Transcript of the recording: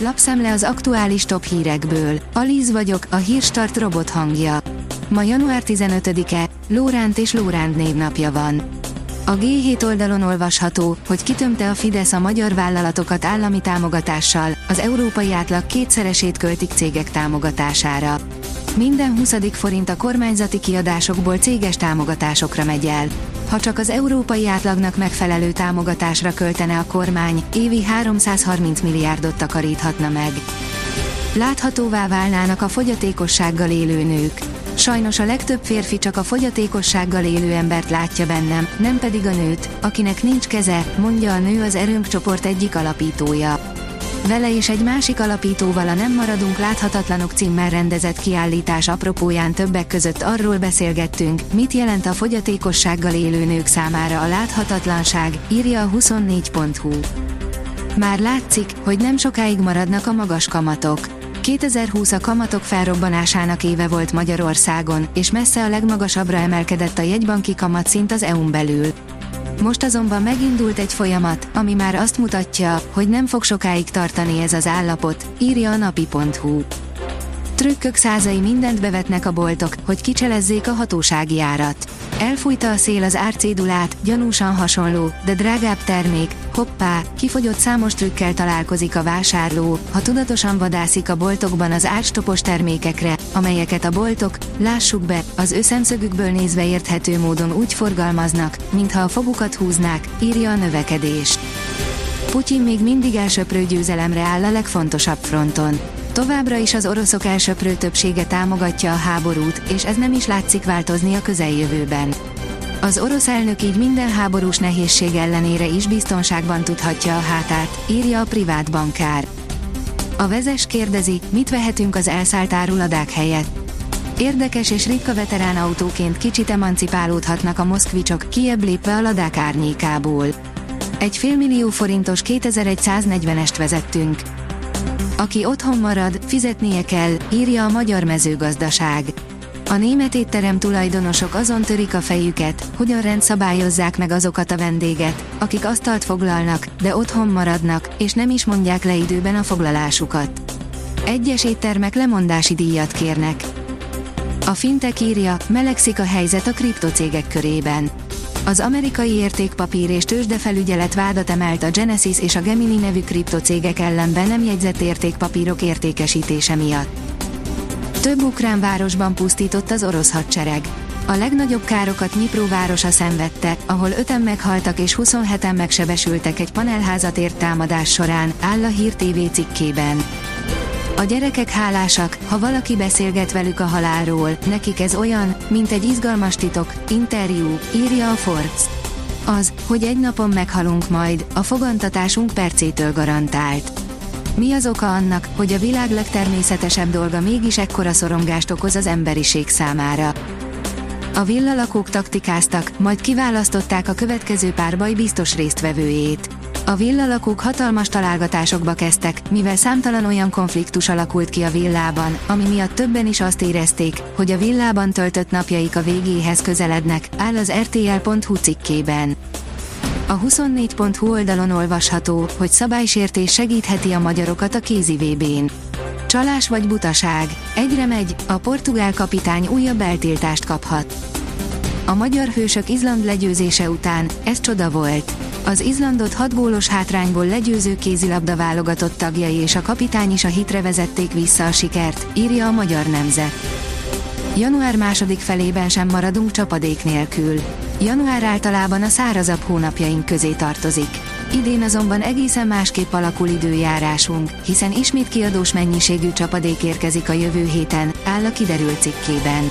Lapszemle az aktuális top hírekből. Alíz vagyok, a hírstart robot hangja. Ma január 15-e, Lóránt és Lóránt névnapja van. A G7 oldalon olvasható, hogy kitömte a Fidesz a magyar vállalatokat állami támogatással, az európai átlag kétszeresét költik cégek támogatására. Minden 20. forint a kormányzati kiadásokból céges támogatásokra megy el. Ha csak az európai átlagnak megfelelő támogatásra költene a kormány, évi 330 milliárdot takaríthatna meg. Láthatóvá válnának a fogyatékossággal élő nők. Sajnos a legtöbb férfi csak a fogyatékossággal élő embert látja bennem, nem pedig a nőt, akinek nincs keze, mondja a nő az Erőnk csoport egyik alapítója. Vele és egy másik alapítóval a Nem maradunk láthatatlanok címmel rendezett kiállítás apropóján többek között arról beszélgettünk, mit jelent a fogyatékossággal élő nők számára a láthatatlanság, írja a 24.hu. Már látszik, hogy nem sokáig maradnak a magas kamatok. 2020 a kamatok felrobbanásának éve volt Magyarországon, és messze a legmagasabbra emelkedett a jegybanki kamatszint az EU-n belül. Most azonban megindult egy folyamat, ami már azt mutatja, hogy nem fog sokáig tartani ez az állapot, írja a napi.hu. Trükkök százai mindent bevetnek a boltok, hogy kicselezzék a hatósági árat. Elfújta a szél az árcédulát, gyanúsan hasonló, de drágább termék, hoppá, kifogyott számos trükkel találkozik a vásárló, ha tudatosan vadászik a boltokban az árstopos termékekre, amelyeket a boltok, lássuk be, az összemszögükből nézve érthető módon úgy forgalmaznak, mintha a fogukat húznák, írja a növekedés. Putyin még mindig elsöprő győzelemre áll a legfontosabb fronton. Továbbra is az oroszok elsöprő többsége támogatja a háborút, és ez nem is látszik változni a közeljövőben. Az orosz elnök így minden háborús nehézség ellenére is biztonságban tudhatja a hátát, írja a privát bankár. A vezes kérdezi, mit vehetünk az elszállt áruladák helyett. Érdekes és ritka veterán autóként kicsit emancipálódhatnak a moszkvicsok, kiebb lépve a ladák árnyékából. Egy félmillió forintos 2140-est vezettünk. Aki otthon marad, fizetnie kell, írja a Magyar Mezőgazdaság. A német étterem tulajdonosok azon törik a fejüket, hogyan rendszabályozzák meg azokat a vendéget, akik asztalt foglalnak, de otthon maradnak, és nem is mondják le időben a foglalásukat. Egyes éttermek lemondási díjat kérnek. A fintek írja, melegszik a helyzet a kriptocégek körében. Az amerikai értékpapír és tőzsdefelügyelet vádat emelt a Genesis és a Gemini nevű kriptocégek ellen be nem jegyzett értékpapírok értékesítése miatt. Több ukrán városban pusztított az orosz hadsereg. A legnagyobb károkat Nyipro városa szenvedte, ahol öten meghaltak és 27-en megsebesültek egy panelházat ért támadás során, áll a Hír TV cikkében. A gyerekek hálásak, ha valaki beszélget velük a halálról, nekik ez olyan, mint egy izgalmas titok, interjú, írja a Forbes. Az, hogy egy napon meghalunk majd, a fogantatásunk percétől garantált. Mi az oka annak, hogy a világ legtermészetesebb dolga mégis ekkora szorongást okoz az emberiség számára? A villalakók taktikáztak, majd kiválasztották a következő párbaj biztos résztvevőjét. A villalakók hatalmas találgatásokba kezdtek, mivel számtalan olyan konfliktus alakult ki a villában, ami miatt többen is azt érezték, hogy a villában töltött napjaik a végéhez közelednek, áll az rtl.hu cikkében. A 24.hu oldalon olvasható, hogy szabálysértés segítheti a magyarokat a kézi VB-n. Csalás vagy butaság, egyre megy, a portugál kapitány újabb eltiltást kaphat. A magyar hősök Izland legyőzése után, ez csoda volt. Az Izlandot 6 gólos hátrányból legyőző kézilabda válogatott tagjai és a kapitány is a hitre vezették vissza a sikert, írja a magyar nemzet. Január második felében sem maradunk csapadék nélkül. Január általában a szárazabb hónapjaink közé tartozik. Idén azonban egészen másképp alakul időjárásunk, hiszen ismét kiadós mennyiségű csapadék érkezik a jövő héten, áll a kiderült cikkében.